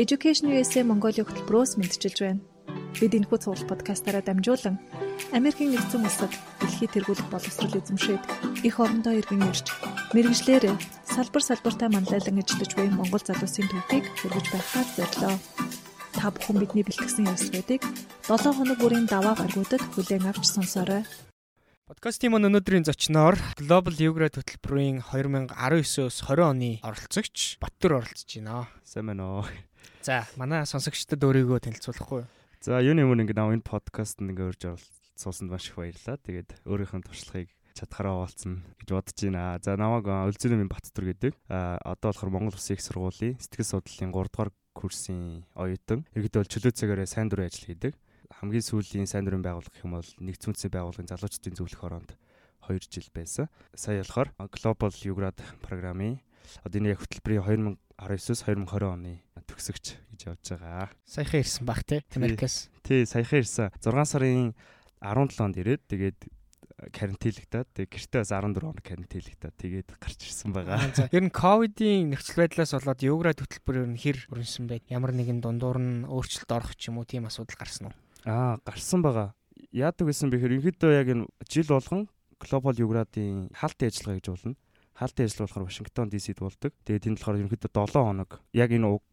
Education USA Mongolia хөтөлбөрөөс мэдчилж байна. Бид энэхүү цуглал подкастаараа дамжуулан Америкийн нэгдсэн улсад дэлхийд тэргуулах боловсрол эзэмшээд их орондоо иргэн ирж мэрэгжлэр салбар салбартаа манлайлан ажиллаж буй Монгол залуусын төвхийг хөргөж байхаар зорилоо. Та бүхэн бидний бэлтгэсэн ярилцлагуудыг 7 хоног бүрийн даваа гаргуудад хүлээн авч сонсоорой. Подкастын мөн өнөөдрийн зочноор Global Ugrad хөтөлбөрийн 2019-с 20 оны оролцогч Баттүр оролцож байна. Сайн байна уу? За, манай сонсогчдод өөрийгөө танилцуулахгүй юу? За, юуны өмнө ингээ нав энэ подкастт ингээ урьж оролцуулсанд маш их баярлалаа. Тэгээд өөрийнхөө туршлагыг чадхаараа оолцсон гэж бодож байна. За, намайг Өлзөнөмийн Баттүр гэдэг. А одоо болохоор Монгол Улсын их сургуулийн сэтгэл судлалын 3 дугаар курсын оюутан. Иргэд бол чөлөө цагаараа сайн дурын ажил хийдэг. Хамгийн сүүлийн сайн дурын байгууллага гэх юм бол нэгдсэн байгууллагын залуучдын зөвлөх ороонд 2 жил байсан. Сая болохоор Global Ugrad програмын одоо энэ яг хөтөлбөрийн 19-с 2020 оны төгсөгч гэж явж байгаа. Саяхан ирсэн баг тий Америкаас. Тий, саяхан ирсэн. 6 сарын 17-нд ирээд тэгээд карантинлэгтаад тэг гэртээ бас 14 хоног карантинлэгтаад тэгээд гарч ирсэн байгаа. Ер нь ковидын нөхцөл байдлаас болоод юугра хөтөлбөр ер нь хэр өрнсөн байд? Ямар нэгэн дундуур нь өөрчлөлт орох ч юм уу тийм асуудал гарсан уу? Аа, гарсан байгаа. Яадаг гэсэн бэхээр ерөнхийдөө яг энэ жил болгон глобал юградын хаалтын ажиллагаа гэж болно хаалтын ажил болохоор Вашингтон ДС-д болдог. Тэгээд тэнд болохоор ерөнхийдөө 7 хоног яг энэ уг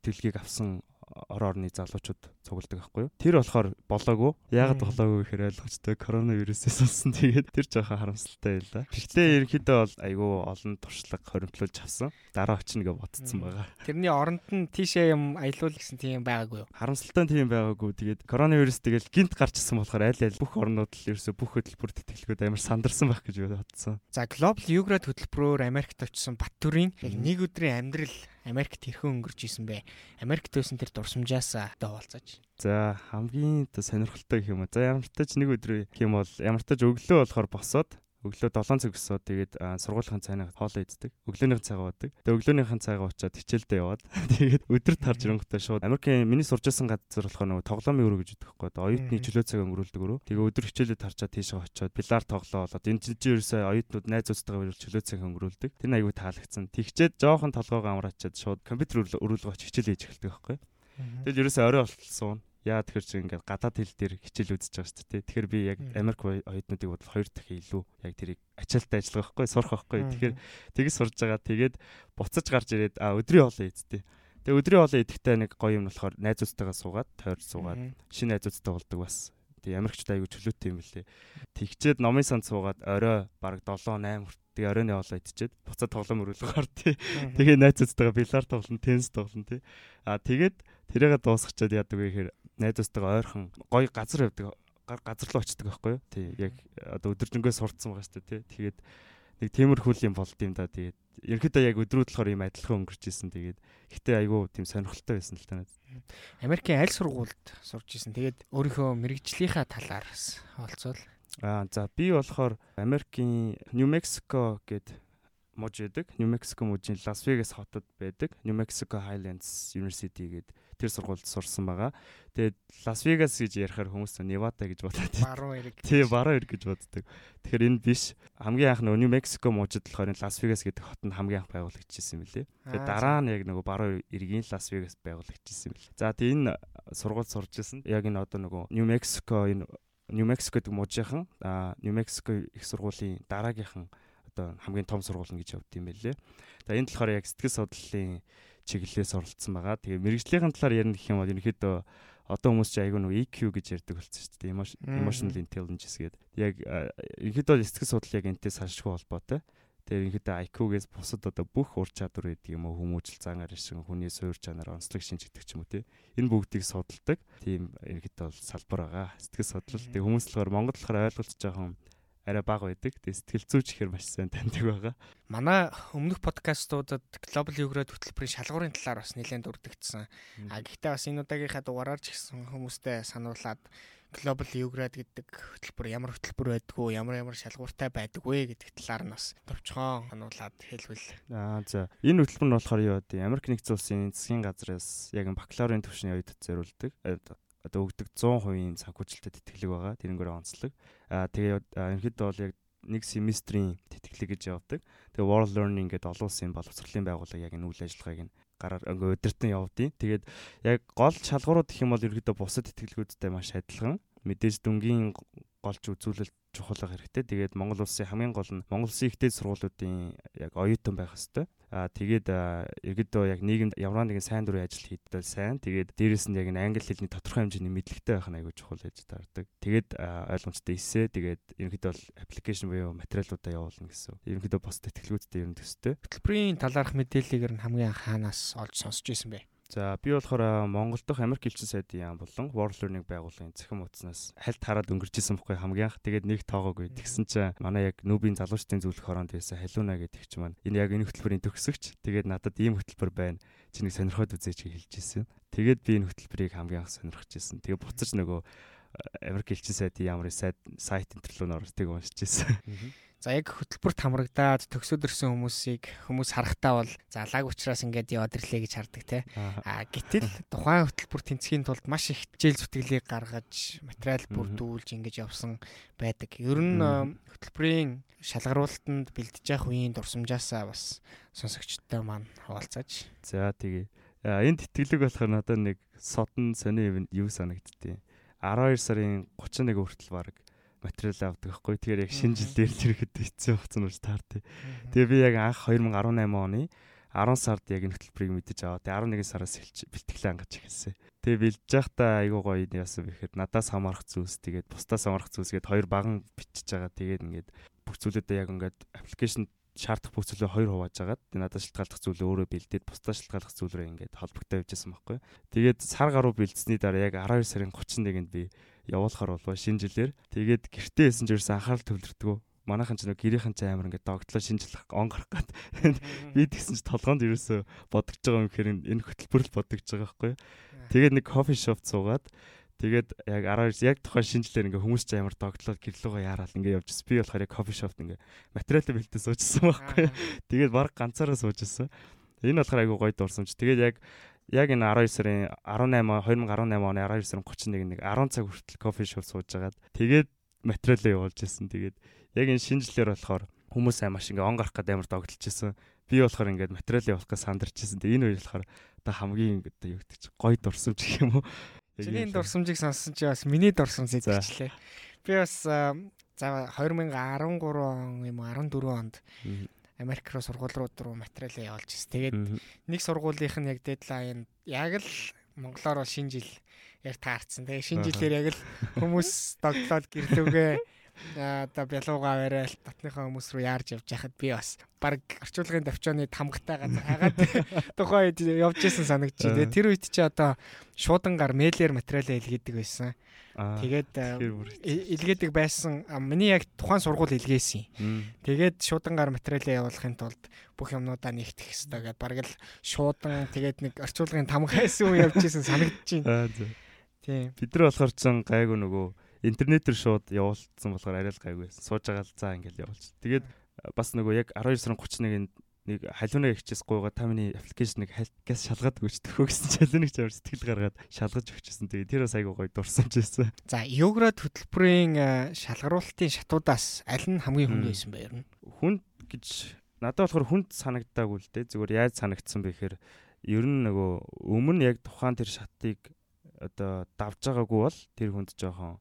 тэлхийг авсан ор орны залуучууд цугладаг байхгүй юу? Тэр болохоор болоогүй. Яагаад болоогүй гэхээр ойлгочтой коронавирусээс болсон. Тэгээд тэр жоохон харамсалтай байлаа. Гэхдээ ерөнхийдөө бол айгүй олон туршлага хоримтлуулж авсан. Дараа очно гэж бодсон байгаа. Тэрний оронд нь тийшээ юм аялуул гэсэн тийм байгаагүй юу? Харамсалтай тийм байгаагүй. Тэгээд коронавирус тэгэл гинт гарчсан болохоор аль аль бүх орнууд л ерөөсө бүх хөтөлбөр тэтгэлгүүд амар сандарсан байх гэж бодсон. За Global Ugrad хөтөлбөрөөр Америкт очсон Баттүрийн нэг өдрийн амьдрал Америкт хэрхэн өнгөрч исэн бэ? Америкт байсан тэр дурсамжаас даавалцаж. За хамгийн сонирхолтой юм. За ямар ч тач нэг өдөр юм бол ямар ч тач өглөө болохоор босоод өглөө 7 цаг өсөө тэгээд сургуулийн цайнаа хоолоо иддэг. Өглөөнийхэн цагаа уудаг. Тэгээд өглөөнийхэн цагаа уучаад хичээлдээ яваад тэгээд өдөр тарж ирэнгүүтээ шууд Америкийн миний сурч байсан газар болохоор нөгөө тоглоомын өрөө гэж өгдөг байхгүй. Оюутны чөлөө цаг өнгөрүүлдэг өрөө. Тэгээд өдөр хичээлээ тарчаад тийшээ очиод билар тоглоолоод энэ чинь ерөөсөө оюутнууд найзуудтайгаа ирэл чөлөө цаг өнгөрүүлдэг. Тэр аягүй таалагдсан. Тэгчээд жоохон толгоогоо амраачаад шууд компьютер өрүүлгөө очиж хичээлээ хийж эхэлдэг байхгүй. Тэгэл ерөөсөө орой болтолсон. Яа тэгэхээр чи ингээд гадаад хэл дээр хичээл үзэж байгаа шүү дээ. Тэгэхээр би яг Америк оюутнуудыг бодвол хоёр дахин илүү яг тэрийг ачаалттай ажиллах байхгүй сурах байхгүй. Тэгэхээр тэгж сурж байгаа. Тэгээд буцаж гарч ирээд а өдрийн хоолоо ийдтэй. Тэгээ өдрийн хоолоо идэхдээ нэг гоё юм болохоор найзуудтайгаа суугаад тойр суугаад шинэ найзуудтай болдог бас. Тэгээ Америкчтай аягүй чөлөөтэй юм лээ. Тэгчээд номын санд суугаад орой бараг 7 8 хүртэл тэгээ оройн хоолоо идчихэд буцаад тоглоом өрүүлэх ортой. Тэгээ найзуудтайгаа бильар тоглоно, теннис тоглоно тий. А тэгээд тэрийгээ дуусгачаад яадаг вэ гэхээр найзуудтайгаа ойрхон гоё газар явдаг газар руу очдөг байхгүй юу? Тий. Яг одоо өдөржингөө сурцсан байгаа шүү дээ, тий. Тэгээд нэг тиймэрхүү юм болд юм да. Тэгээд ерөөдөө яг өдрүүд болохоор юм адилхан өнгөрч исэн. Тэгээд ихтэй айгүй тийм сонирхолтой байсан л та. Америкийн аль сургуульд сурч исэн. Тэгээд өөрийнхөө мэрэгжлийнхаа талаар олцвол Аа за би болохоор Америкийн Нью Мексико гээд мужи байдаг. Нью Мексико мужийн Лас Вегас хотод байдаг. Нью Мексико Highlands University гээд тэр сургуульд сурсан байгаа. Тэгээд Лас Вегас гэж ярихаар хүмүүс Невада гэж бодоод баруун эрэг. Тий, баруун эрэг гэж боддог. Тэгэхээр энэ биш. Хамгийн анх Нью Мексико мужид болохоор Лас Вегас гэдэг хот нь хамгийн анх байгуулагдчихсан юм лээ. Тэгээд дараа нь яг нөгөө баруун эргийн Лас Вегас байгуулагдчихсан юм лээ. За тэгээд энэ сургууль сурж исэн. Яг энэ одоо нөгөө Нью Мексико энэ Нью Мексико гэдэг мужийнхан Нью Мексико их сургуулийн дараагийнхан одоо хамгийн том сургууль гэж явд юм байлээ. За энэ болохоор яг сэтгэл судлалын чиглэлээс оролцсон байгаа. Тэгээ мэрэгжлийн талаар ярих гэх юм бол ерөнхийдөө одоо хүмүүс чи айгүй нэг EQ гэж ярьдаг болсон шүү дээ. Emotional intelligence гэдэг. Яг ерөнхийдөө сэтгэл судлал яг энэтэй салшгүй холбоотой. Тэгээ ерөнхийдөө IQ-гээс бусад одоо бүх ур чадвар гэдэг юм уу хүмүүжил зангаар шин хүний суур чанар онцлог шинж гэдэг ч юм уу тий. Энэ бүгдийг судалдаг. Тийм ерөнхийдөө салбар байгаа. Сэтгэл судлал. Тэгээ хүмүүс болохоор Монгол болохоор ойлголт жоохон арай бага байдаг. Тэгээ сэтгэл зүйч ихээр маш сайн таньдаг байгаа. Манай өмнөх подкастуудад Global Ugrad хөтөлбөрийн шалгуурын талаар бас нэлээд дурддагдсан. А гэхдээ бас энэ удаагийнхаа дугаараар ч гэсэн хүмүүстэй сануулад Global Ugrad гэдэг хөтөлбөр ямар хөтөлбөр байдгүй, ямар ямар шалгууртай байдаг вэ гэдэг талаар нь бас товчхон сануулад хэлвэл. Аа за. Энэ хөтөлбөр нь болохоор юу вэ? Америк нэгдсэн улсын засгийн газраас яг бакалаврын түвшний оюутад зориулдаг одоо өгдөг 100% санхүүжилттэй тэтгэлэг байгаа. Тэрнгээр онцлог. Аа тэгээ ерөнхийдөө бол яг нэг семестрийн тэтгэлэг гэж явдаг. Тэгээ World Learning гэдэг олон улсын боловсролын байгууллага яг энэ үйл ажиллагааг нь гараар ингээ өдөртөн явдیں۔ Тэгээд яг гол шалгуурууд гэх юм бол ерөөдөө бусад итгэлгүүдтэй маш адилхан. Мэдээж дүнгийн голж үзүүлэлт чухал хэрэгтэй. Тэгээд Монгол улсын хамгийн гол нь Монгол улсын ихтэй сургуулиудын яг оюутан байх хэвээр. Тэгээд ерөөдөө яг нийгэмд ямар нэгэн сайн дурын ажил хийдэл сайн. Тэгээд дээрэс нь яг англи хэлний тодорхой хэмжээний мэдлэгтэй байх нь аягүй чухал гэж таардаг. Тэгээд ойлгомжтой эсэ тэгээд ерөөдөө бол аппликейшн буюу материалуудаа явуулна гэсэн. Ерөөдөө бос тэтгэлгүүдтэй ер нь төстэй. Хөтөлбөрийн талаарх мэдээллийг нь хамгийн хаанаас олж сонсч ирсэн бэ? За би болохоор Монгол дахь Америк элчин сайдын яам болон World Learning байгууллагын цахим утаснаас хальт хараад өнгөрчихсэн байхгүй хамгийн анх. Тэгээд нэг тоогоогүй. Тэгсэн чинь манай яг нүүбийн залуучдын зөвлөх хороонд байсан халууна гэдэг ч маань энэ яг энэ хөтөлбөрийн төгсөгч. Тэгээд надад ийм хөтөлбөр байна. Чи нэг сонирхоод үзээч хэлжсэн. Тэгээд би энэ хөтөлбөрийг хамгийн анх сонирхож ирсэн. Тэгээд буцаж нөгөө Америк элчин сайдын яамрын сайт сайт интерлүү нөртгийг уншиж ирсэн. За яг хөтөлбөрт хамрагдаад төгсөөд ирсэн хүмүүсийг хүмүүс харахтаа бол залааг учраас ингээд яваад ирлээ гэж хардаг те. А гэтэл тухайн хөтөлбөр тэнцхийн тулд маш их хичээл зүтгэлийг гаргаж материал бүрдүүлж ингэж явсан байдаг. Ер нь хөтөлбөрийн шалгаруулалтанд бэлдэж явах үеийн дурсамжаасаа бас сонсогчдтой маань хуваалцаач. За тэгээ. Энэ тэтгэлэг болохоор надад нэг содон сони юу санагдтыг. 12 сарын 31 хүртэл баг материал авдаг байхгүй. Тэгэхээр яг шинэ жил дээр тэр ихэд хэцүү багцсан уу таартай. Тэгээ би яг анх 2018 оны 10 сард яг энэ хөтөлбөрийг мэдэж аваад 11 сараас эхэлж бэлтгэлээ ангаж эхэлсэн. Тэгээ бэлдэж байхдаа айгуу гоё яасан бэхээр надаас хамаарах зүйлс тэгээд бусдаас хамаарах зүйлс гээд хоёр баган бичиж байгаа. Тэгээд ингээд бүх зүйлүүдээ яг ингээд аппликейшн шаардах бүх зүйлээ хоёр хувааж агаад надад шалтгааллах зүйлээ өөрөө бэлдээд бусдаа шалтгааллах зүйлрээ ингээд холбогдоо явжсэн байхгүй. Тэгээд сар гаруй бэлдсэний дараа яг 12 сарын 31-нд би явуулахар болов шинэ жилээр. Тэгээд гэртээ байсан ч ерөөсөн анхаарал төвлөрдгөө. Манайхан ч нэг гэрийнхэн ч амар ингээд догтлоо шинэ жил он гарах гад. Би тэгсэн ч толгоонд ерөөсөө бодогч байгаа юм гэхээр энэ хөтөлбөрөл бодогч байгаа байхгүй. Тэгээд нэг кофе шоп цуугаад Тэгээд яг 12 яг тухайн шинжлэлээр ингээ хүмүүс ч амар догтлоод гэрлүүгээ яарал ингээ явжсэн. Би болохоор яг кофе шопт ингээ материалын бэлтээ суужсан байхгүй. Тэгээд баг ганцаараа суужсэн. Энэ болохоор айгу гоё дурсамж. Тэгээд яг яг энэ 12 сарын 18 2018 оны 12 сарын 31 нэг 10 цаг хүртэл кофе шоп сууж агаад тэгээд материалаа явуулж ирсэн. Тэгээд яг энэ шинжлэлээр болохоор хүмүүс аймаа шиг ингээ он гарах гэдэг амар догтлж ирсэн. Би болохоор ингээд материал явуулах гэж сандарч ирсэн. Тэгээд энэ үе болохоор одоо хамгийн одоо юу гэдэг чи гоё дурсамж гэх юм уу. Чиний дурсамжийг сонссон чи бас миний дурсамж зэдчихлээ. Би бас за 2013 он юм уу 14 онд Америк руу сургууль руу материалаа явуулж ирсэн. Тэгээд нэг сургуулийнх нь яг дедлайн яг л монголоор шинэ жил яг таарсан. Тэгээ шинэ жилээр яг л хүмүүс догтлоод гэрлүүгээ одоо бялууга аваарай татныхаа хүмүүс рүү яарж явж байхад би бас баг орчуулгын давчааны тамгатай газар хагаад тухайн үед явж исэн санагдчих. Тэгээ тэр үед чи одоо шуудангаар мэйлэр материалаа илгээдэг байсан. Тэгээд илгээдэг байсан. Миний яг тухайн сургууль илгээсэн. Тэгээд шуудангаар материалаа явуулахын тулд бүх юмнуудаа нэгтгэх хэрэгтэй гэдээ бараг л шуудан тэгээд нэг орчуулгын тамгайсан үе явж исэн санагдчих. Тийм. Бид нар болохоор ч гайгүй нөгөө интернетээр шууд явуулсан болохоор арай л гайгүй байсан. Сууж байгаа л за ингээл явуулчих. Тэгээд бас нөгөө яг 12 сарын 31-нд нэг халуунаа ихчээс гуйгаа та миний аппликейшнийг газ шалгаад өгчдөг гэсэн чинь халууныг ч амар сэтгэл гаргаад шалгаж өгчсэн. Тэгээ тэр бас айгуу гоё дурсамж байсан. За, йоград хөтөлбөрийн шалгаруулалтын шатуудаас аль нь хамгийн хүнд байсан бэ нь? Хүнд гэж надад болохоор хүнд санагдаагүй л дээ. Зүгээр яаж санагдсан бэ гэхээр ер нь нөгөө өмнө яг тухайн тэр шатыг одоо давж байгаагүй бол тэр хүнд жоохон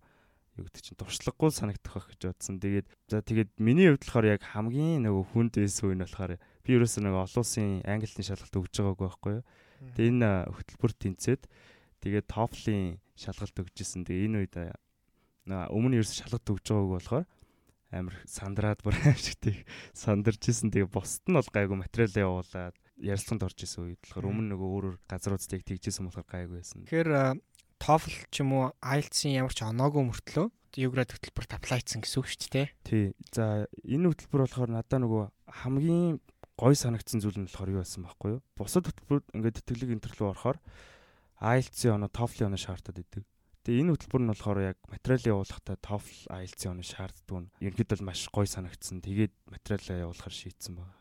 юу гэдэг чинь туршлагагүй санагдах байх гэж бодсон. Тэгээд за тэгээд миний хувьд болохоор яг хамгийн нөгөө хүнд байсан үе нь болохоор би ерөөсөө нэг олон улсын англи хэлний шалгалт өгж байгаагүй байхгүй юу. Тэгээ энэ хөтөлбөр тэнцээд тэгээ TOEFL-ийн шалгалт өгчээсэн. Тэгээ энэ үед өмнө ерөөсөө шалгалт өгж байгаагүй болохоор амар сандраад бүр аимшигтэй сандарч исэн. Тэгээ бусд нь бол гайгүй материалаа явуулаад ярилцлаганд орж исэн үед болохоор өмнө нөгөө өөрөөр газруудтай тэгжсэн болохоор гайгүй байсан. Тэгэхээр TOEFL ч юм уу IELTS-ийн ямар ч оноогүй мөртлөө Юград хөтөлбөрт аплайцсан гэсэн үг шүү дээ. Тий. За энэ хөтөлбөр болохоор надаа нөгөө хамгийн гой санагдсан зүйл нь болохоор юу байсан байхгүй юу? Бусад хөтөлбөрүүд ингээд тэтгэлэг интервью орохоор IELTS-ийн оноо TOEFL-ийн оноо шаардаад идэг. Тэгээ энэ хөтөлбөр нь болохоор яг материалаа явуулахдаа TOEFL IELTS-ийн оноо шаарддаг нь ерөнхийдөө маш гой санагдсан. Тэгээд материалаа явуулахар шийдсэн байна.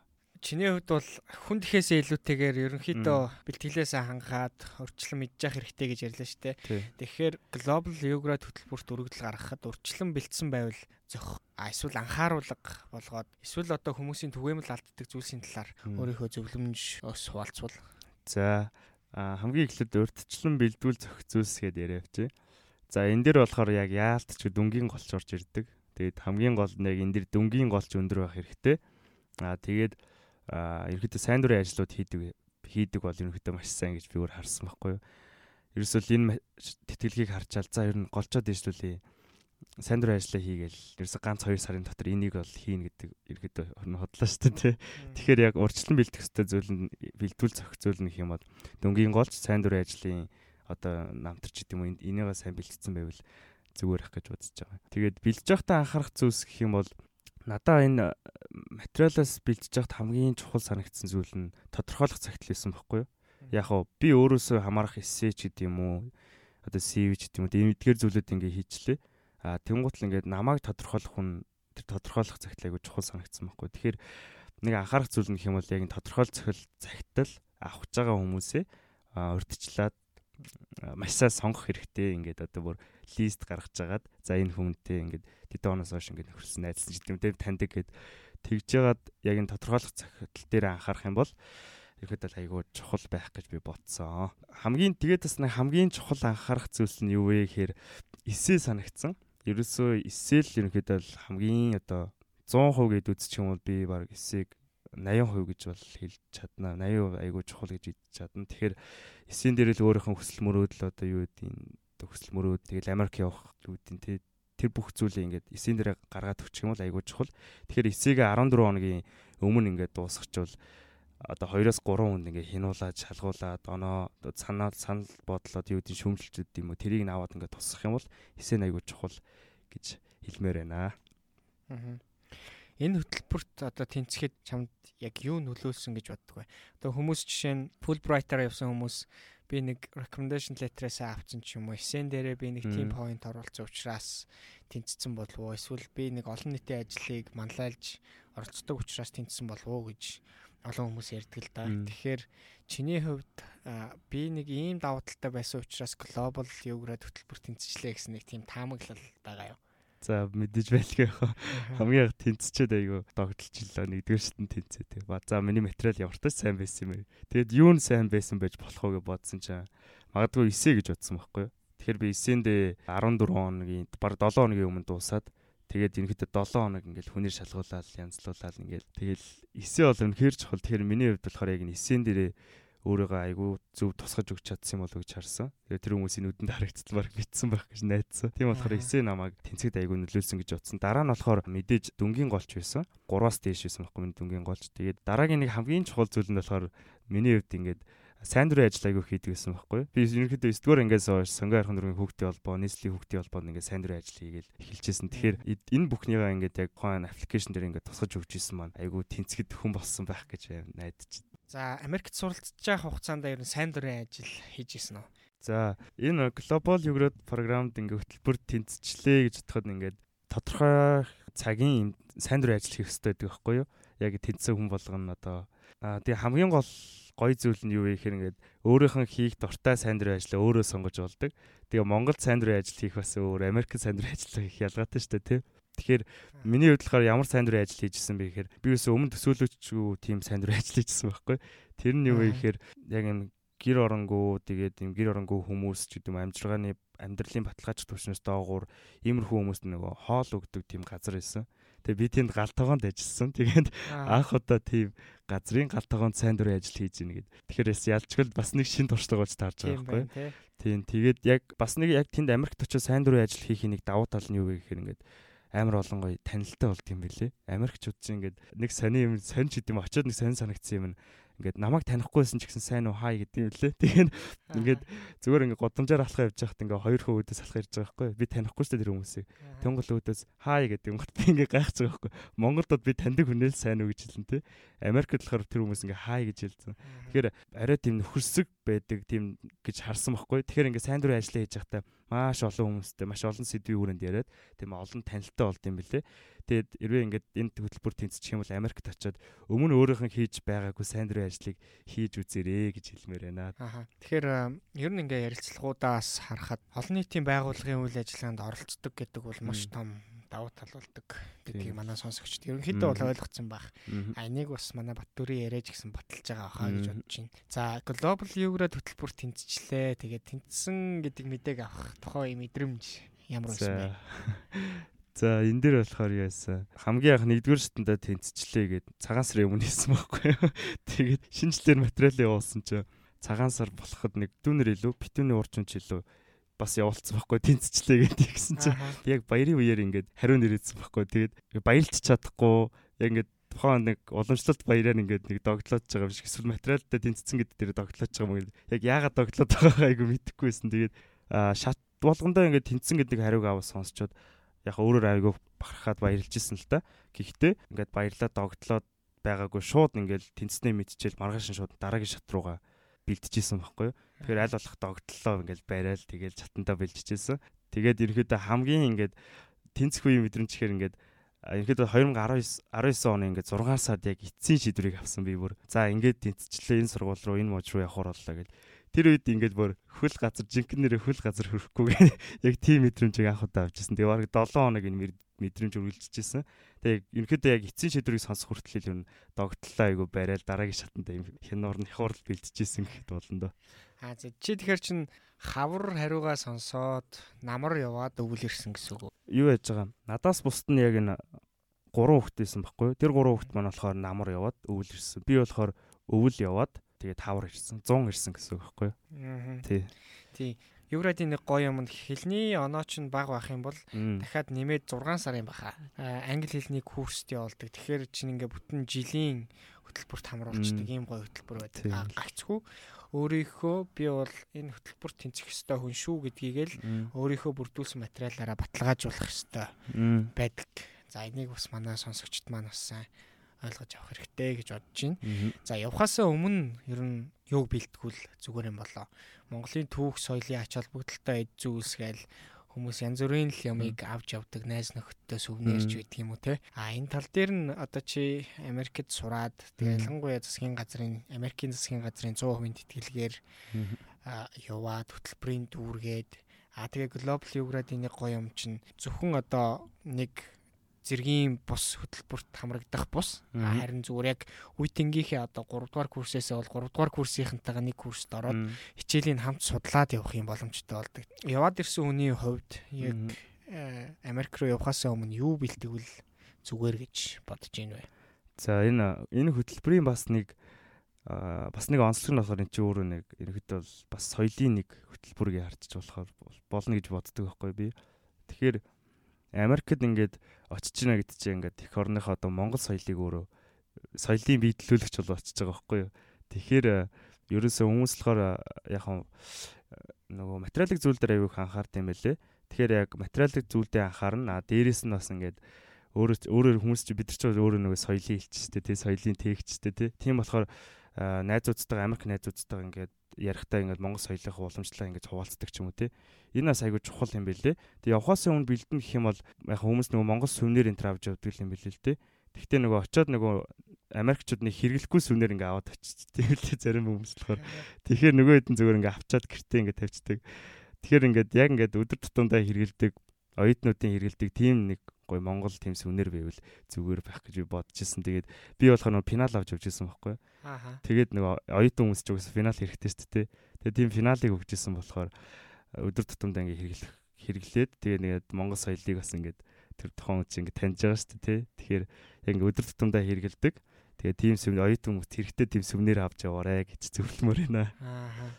Чиний хувьд бол хүн тэхээсээ илүүтэйгээр ерөнхийдөө бэлтгэлээсээ хангаад өрчлөн мэдчих хэрэгтэй гэж ярьлаа шүү дээ. Тэгэхээр Global Yogurt хөтөлбөрт өргөдөл гаргахад өрчлөн бэлдсэн байвал зөх эсвэл анхааруулга болгоод эсвэл одоо хүмүүсийн түгээмэл алддаг зүйлсийн талаар өөрийнхөө зөвлөмж ус хуваалцвал За хамгийн эхлээд урдчлан бэлдүүл зохицуулс гэдээ яриа авчи. За энэ дээр болохоор яг яалтч дүнгийн голч орж ирдэг. Тэгээд хамгийн гол нь яг энэ дэр дүнгийн голч өндөр байх хэрэгтэй. Аа тэгээд ерөөдөө сайн дурын ажлууд хийдэг хийдэг бол ерөнхийдөө маш сайн гэж би өөр харсан байхгүй юу. Ерөөсөө энэ тэтгэлгийг харчаал за ер нь голчоод дэжлүүлээ сайн дурын ажлаа хийгээл ерөөсө ганц 2 сарын дотор энийг бол хийнэ гэдэг ерөөдөө хотлоо шүү дээ. Тэгэхээр яг урьдчилан бэлдэх ёстой зүйл нь бэлдүүл зохицуул гэх юм бол дөнгөгийн голч сайн дурын ажлын одоо намтарч гэдэг юм энийгээ сайн бэлтгэсэн байвал зүгээр ах гэж бодож байгаа. Тэгээд бэлдэж байхдаа анхаарах зүйлс гэх юм бол надаа энэ материалаас бэлдэж байхад хамгийн чухал санагдсан зүйл нь тодорхойлох цагтл байсан байхгүй юу? Яг нь би өөрөөсөө хамаарах эссе ч гэдэг юм уу одоо CV ч гэдэг юм уу эдгээр зүйлүүд ингээ хийчлээ А тэнгуут л ингээд намайг тодорхойлох хүн тэр тодорхойлох цагт айгу чухал санагдсан байхгүй. Тэгэхээр нэг анхаарах зүйл нь хэм бол яг тодорхойл цохил цагтл авах гэж байгаа хүмүүсээ урдчлаад маш сайн сонгох хэрэгтэй. Ингээд одоо бүр лист гаргаж жагаад за энэ хүнтэй ингээд тэдэн оноос хойш ингээд нөхөрсөн найзлсан ч гэдэг юм таньдаг гэд тэгж жагаад яг энэ тодорхойлох цагтл дээр анхаарах юм бол ихэд л айгүй чухал байх гэж би бодсон. Хамгийн тэгээд бас нэг хамгийн чухал анхаарах зүйлс нь юу вэ гэхээр эсээ санагдсан ерөөсөө эсэл ерөнхийдөө хамгийн одоо 100% гэд үзчих юм бол би баг эсийг 80% гэж бол хэлж чадна. 80% айгүй чухал гэж хэлж чадна. Тэгэхээр эсийн дээр л өөрийнх нь хүсэл мөрөөдөл одоо юу гэдэг нь хүсэл мөрөөд тэгэл Америк явах үүдийн тэ тэр бүх зүйлийг ингээд эсийн дээр гаргаад өгчих юм бол айгүй чухал. Тэгэхээр эсийг 14 хоногийн өмнө ингээд дуусгачвал одоо 2-оос 3 хүнд ингээ хинуулаад шалгуулад оноо санаа санал бодлоод юу гэдэг шөмжлөлт юм уу тэрийг наваад ингээ тусах юм бол эсээ айгуу чухал гэж хэлмээр байна. Аа. Энэ хөтөлбөрт одоо тэнцэхэд чамд яг юу нөлөөлсөн гэж боддог вэ? Одоо хүмүүс жишээ нь Fulbright-аар явсан хүмүүс би нэг recommendation letter-аас авсан ч юм уу эсэн дээрээ би нэг team point оруулсан учраас тэнцсэн болов уу эсвэл би нэг олон нийтийн ажлыг манлайлж оролцдог учраас тэнцсэн болов уу гэж олон хүмүүс ярьдаг л да. Тэгэхээр чиний хувьд би нэг ийм давуу талтай байсан учраас глобал юуград хөтөлбөр тэнцвчлээ гэсэн нэг тийм таамаглал байгаа юу? За мэдээж байлгүй яах. Хамгийн их тэнцчээд айгүй догдолж илээ нэгдүгээр шатнд тэнцээ. Ба за миний материал ямартай сайн байсан юм. Тэгэд юу нь сайн байсан байж болох уу гэж бодсон чинь магадгүй 9 гэж бодсон байхгүй юу. Тэгэхээр би 9-ндээ 14 хоногийн баг 7 хоногийн өмнө дуусаад Тэгээд ерөнхийдөө 7 хоног ингээл хүнээр шалгуулаад янзлуулаад ингээл тэгэл эсээ бол үнэхээр чухал. Тэгэхээр миний хувьд болохоор яг эсээн дээрээ өөрийгөө айгүй зөв тусгаж өгч чадсан болов гэж харсан. Тэгээд тэр хүмүүсийн нүдэнд харагдсан баг битсэн байх гэж найдсан. Тийм болохоор эсээ намайг тэнцэгд айгүй нөлөөлсөн гэж бодсон. Дараа нь болохоор мэдээж дүнгийн голч байсан. 3-аас дээш байсан байхгүй миний дүнгийн голч. Тэгээд дараагийн нэг хамгийн чухал зүйл нь болохоор миний хувьд ингээд сайн дурын ажил айгүй хийдэг гэсэн байхгүй. Би ерөнхийдөө 9 дугаар ангиас хойш сонгоо хархан дургийн хүүхдийн холбоо, нийслэлийн хүүхдийн холбоонд ингээд сайн дурын ажил хийгээл эхэлчихсэн. Тэгэхээр энэ бүхнийгаа ингээд яг гоон аппликейшн дээр ингээд тусгаж өгч исэн маань айгүй тэнцгэд хүн болсон байх гэж найдаж. За Америкт суралцж байгаа хугацаанд ер нь сайн дурын ажил хийж исэн үү? За энэ глобал юград програмд ингээд хөтөлбөр тэнцвчлээ гэж бодоход ингээд тодорхой цагийн сайн дурын ажил хийх хэрэгтэй байдаг байхгүй юу? Яг тэнцсэн хүн болгоно одоо аа тэгээ хамгийн гол гоё зүйл нь юу вэ гэхээр ингээд өөрийнх нь хийх дуртай сайн дурын ажлаа өөрөө сонгож болдог. Тэгээ Монголд сайн дурын ажил хийх бас өөр, Америкт сайн дурын ажил хийх ялгаатай шүү дээ, тий. Тэгэхээр миний хувьд болохоор ямар сайн дурын ажил хийжсэн бэ гэхээр би өсөө өмнө төсөөлөгчгүй тийм сайн дурын ажил хийжсэн байхгүй. Тэр нь юу вэ гэхээр яг энэ гэр оронгоо тэгээд юм гэр оронгоо хүмүүс ч гэдэг юм амжиргааны амьдралын баталгаач төвшнөөс доогуур иймэрхүү хүмүүст нөгөө хоол өгдөг тийм газар байсан. Тэгээ би тэнд галтгоонд ажилласан. Тэгээд анх удаа тийм газрын галтгоонд сайн дурын ажил хийж ийн гэд. Тэгэхээр ялчгал бас нэг шин туршлага болж таарж байгаа байхгүй. Тийм тэгээд яг бас нэг яг тэнд Америкт очиж сайн дурын ажил хийхийг нэг давуу тал нь юу вэ гэхээр ингээд амар олон гоё танилтай болд юм бэлээ. Америкчууд чинь ингээд нэг сони юм сонь ч гэдэм очиод нэг сонь санагдсан юм ингээд намайг танихгүйсэн ч гэсэн сайн уу хай гэдэг юм лээ. Тэгээд ингээд зүгээр ингээд годамжаар алхах явж байхад ингээд хоёр хөө өөдөөс алхах ирж байгаа байхгүй. Би танихгүй шүү дээ тэр хүмүүсийг. Тэнгол өөдөөс хай гэдэг юм би ингээд гайхаж байгаа байхгүй. Монголдод би таньдаг хүнэл сайн уу гэж хэлэн тэ. Америкт болохоор тэр хүмүүс ингээд хай гэж хэлсэн. Тэгэхээр арай тийм нөхөрсөг байдаг тийм гэж харсан байхгүй. Тэгэхээр ингээд сайн дурын ажиллаа хийж байхдаа маш олон хүмүүстэй маш олон сэдвийн үүрэнд яриад тийм олон танилттай болд юм бэлээ. Тэгээд эрвээ ингээд энэ хөтөлбөр тэнцчих юм бол Америкт очиод өмнө өөрийнх нь хийж байгаагүй сайн дурын ажлыг хийж үзээрэй гэж хэлмээр байна. Аа. Тэгэхээр ер нь ингээ ярилцлагуудаас харахад олон нийтийн байгууллагын үйл ажиллагаанд оролцдог гэдэг бол маш том давуу тал болдог гэдгийг манай сонсогчд ерөнхийдөө бол ойлгоцсон байх. А энийг бас манай Баттүрийн яриаж гисэн баталж байгаа хаа гэж бодож байна. За глобал юуград хөтөлбөр тэнцчлээ. Тэгээд тэнцсэн гэдэг мэдээг авах тухай мэдрэмж ямар байсан бэ? За энэ дээр болохоор яасан хамгийн анх нэгдүгээр шатанда тэнцчлээ гээд цагаан сарын өмнө хийсэн байхгүй юу. Тэгээд шинжлэлээр материал явуулсан чинь цагаан сар болоход нэг дүүнэр илүү битүүний урчунч илүү бас явуулсан байхгүй тэнцчлээ гэдэг гэсэн чинь яг баярын үеэр ингээд хариу нэрээдсэн байхгүй тэгээд баярлж чадахгүй яг ингээд тухайн нэг уламжлалт баяраар ингээд нэг догтлоод байгаа биш эсвэл материалтай тэнцсэн гэдэг дээр догтлоод байгаа юм. Яг яагаад догтлоод байгаагаа айгу мэдэхгүйсэн. Тэгээд шат болгондоо ингээд тэнцсэн гэдэг хариуг аваа сонсчод яг өөрөөр айгу бахархаад баярлж исэн л та. Гэхдээ ингээд баярлаад догтлоод байгаагүй шууд ингээд тэнцснээ мэдчихэл маргааш шууд дараагийн шат руугаа бэлтжижсэн байхгүй юу. Тэгэхээр аль болох догтлоо ингээд барайл тэгэл чатантаа бэлтжижсэн. Тэгээд ерөөдөө хамгийн ингээд тэнцэх үеийн мэдрэмжхээр ингээд ерөөдөө 2019 19 оны ингээд 6 сард яг эцсийн шийдвэрийг авсан би бүр. За ингээд тэнцчлээ энэ сургууль руу энэ мужид руу явах боллоо гэл. Тэр үед ингээд бүр хөл газар жинхэнээр хөл газар хөрөхгүй яг тийм мэдрэмжийг анх удаа авчихсан. Тэгээ бараг 7 хоног энэ мэдрэмж үргэлжижсэн. Тэгээ ерөнхийдөө яг эцсийн шийдвэрийг сонсох хүртэл юм догтлоо айгу барайл дараагийн шатанд юм хянуур нь хурал бэлтжижсэн гэхэд болно доо. Аа чи тэгэхээр чин хавар хариугаа сонсоод намар яваад өвөл ирсэн гэсэн үг? Юу яаж байгаа? Надаас бусд нь яг энэ гурван хүүхэд байсан байхгүй юу? Тэр гурван хүүхэд маань болохоор намар яваад өвөл ирсэн. Би болохоор өвөл яваад тэгээ тавар ирсэн. 100 ирсэн гэсэн үг байхгүй юу? Аа. Тий. Тий. Еврадийн нэг гоё юм нь хэлний оноо ч баг байх юм бол дахиад нэмээд 6 сарын баха. Англи хэлний курст явуулдаг. Тэгэхээр чинь ингээ бүтэн жилийн хөтөлбөрт хамруулцдаг ийм гоё хөтөлбөр байдаг. Гагцгүй өөрийнхөө би бол энэ хөтөлбөрт тэнцэх ёстой хүн шүү гэдгийг л өөрийнхөө бүрдүүлсэн материалаараа баталгаажуулах ёстой байдаг. За энийг бас манай сонсогчд маань бас сайн ойлгож авах хэрэгтэй гэж бодож байна. За явхаасаа өмнө ер нь юуг бэлтгүүл зүгээр юм болоо. Монголын түүх соёлын ач холбогдолтой эд зүйлсгээл хүмүүс янз бүрийн л ямыг авч явдаг найз нөхөдтэй сүвнэрч байдаг юм уу те. А энэ тал дээр нь одоо чи Америкт сураад тэгээ ялангуяа засгийн газрын Америкийн засгийн газрын 100% тэтгэлгээр яваад хөтөлбөрийн дүүргээд а тэгээ глобал юградын нэг гоё юм чинь зөвхөн одоо нэг зэргийн бус хөтөлбөрт хамрагдах бус харин зүгээр яг үетэнгийнхээ одоо 3 дугаар курсээсээ бол 3 дугаар курсийнхантайгаа нэг курст ороод хичээлийн хамт судлаад явах юм боломжтой болдог. Яваад ирсэн хүний хувьд яг э, Америк руу явахаас өмнө юу бэлтгэвэл зүгээр гэж бодож байна вэ? За энэ энэ хөтөлбөрийн бас нэг бас нэг онцлог нь болохоор эн чинь өөрөө нэг ерөнхийдөө бол бас соёлын нэг хөтөлбөр гэж харж болохоор болно гэж боддог байхгүй би. Тэгэхээр Америкт ингээд очиж гинэ гэдэг чинь ингээд их орныхоо одоо Монгол соёлыг өөрөө соёлын биелүүлэгч бол очиж байгаа байхгүй юу. Тэгэхээр э, ерөөсөө хүмүүс болохоор э, яг э, нөгөө материалын зүйл дээр аягүй анхаард юм байлээ. Тэгэхээр яг материалын зүйлдээ анхаарна. А дээрэс нь бас ингээд өөрөө өөрөөр хүмүүс чи бид нар ч өөрөө нөгөө соёлын илчтэй тий соёлын тээгчтэй тий. Тийм болохоор найзуудтайгаа Америк найзуудтайгаа ингээд ярихтаа ингээд Монгол соёлынхаа уламжлалаа ингээд хуваалцдаг ч юм уу те. Энэ бас айгүй чухал юм байлээ. Тэгээ явхаас өмнө бэлдэн гэх юм бол яг хүмүүс нөгөө Монгол сүвнэр энэ авч явдаг юм билээ л те. Тэгтээ нөгөө очиод нөгөө Америкчууд нэг хэрэглэхгүй сүвнэр ингээд аваад очиж тийм л зарим хүмүүс болохоор. Тэгэхээр нөгөө хэдэн зүгээр ингээд авчаад гэртээ ингээд тавьчихдаг. Тэгэхээр ингээд яг ингээд өдөр тутамдаа хэрэгэлдэг оюутнуудын хэрэгэлдэг тийм нэг гой Монгол тийм сүнэр байвал зүгээр байх гэж би бодож ирсэн. Тэгээд би болохоор нөгөө финал авч явж ирсэн байхгүй. Аа. Тэгээд нөгөө оюутан хүмүүс ч угсаа финал хэрэгтэй шүү дээ. Тэгээд тийм финалыг өгч ирсэн болохоор өдөр тутамдаа ингээ хэрэглэх хэрэглээд тэгээ тэгээд Монгол соёлыг бас ингээд тэр тухайн үеч ингээ таньж байгаа шүү дээ. Тэгэхээр яг ингээ өдөр тутамдаа хэрэглэдэг. Тэгээ тийм сүм оюутан хүмүүс хэрэгтэй тийм сүмнэр авч яваарэ гэж зөвлөмөр байна. Аа.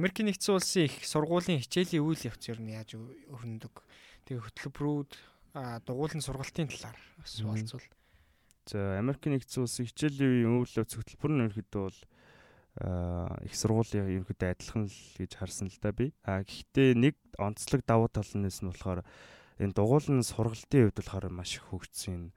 Америкийн нэгдсэн улсын их сургуулийн хичээлийн үйл явц ер нь яаж өрнөдөг. Тэгээ хөтөлбөрүүд дугуулын сургалтын талаар бас болцвол. За Америкийн нэгдсэн улсын хичээлийн үеийн өвлөө хөтөлбөр нь ерөөхдөө бол их сургуулийн ерөөхдөө адилхан л гэж харсан л да би. А гэхдээ нэг онцлог давуу тал нь нь болохоор энэ дугуулын сургалтын хувьд болохоор маш их хөгжсөн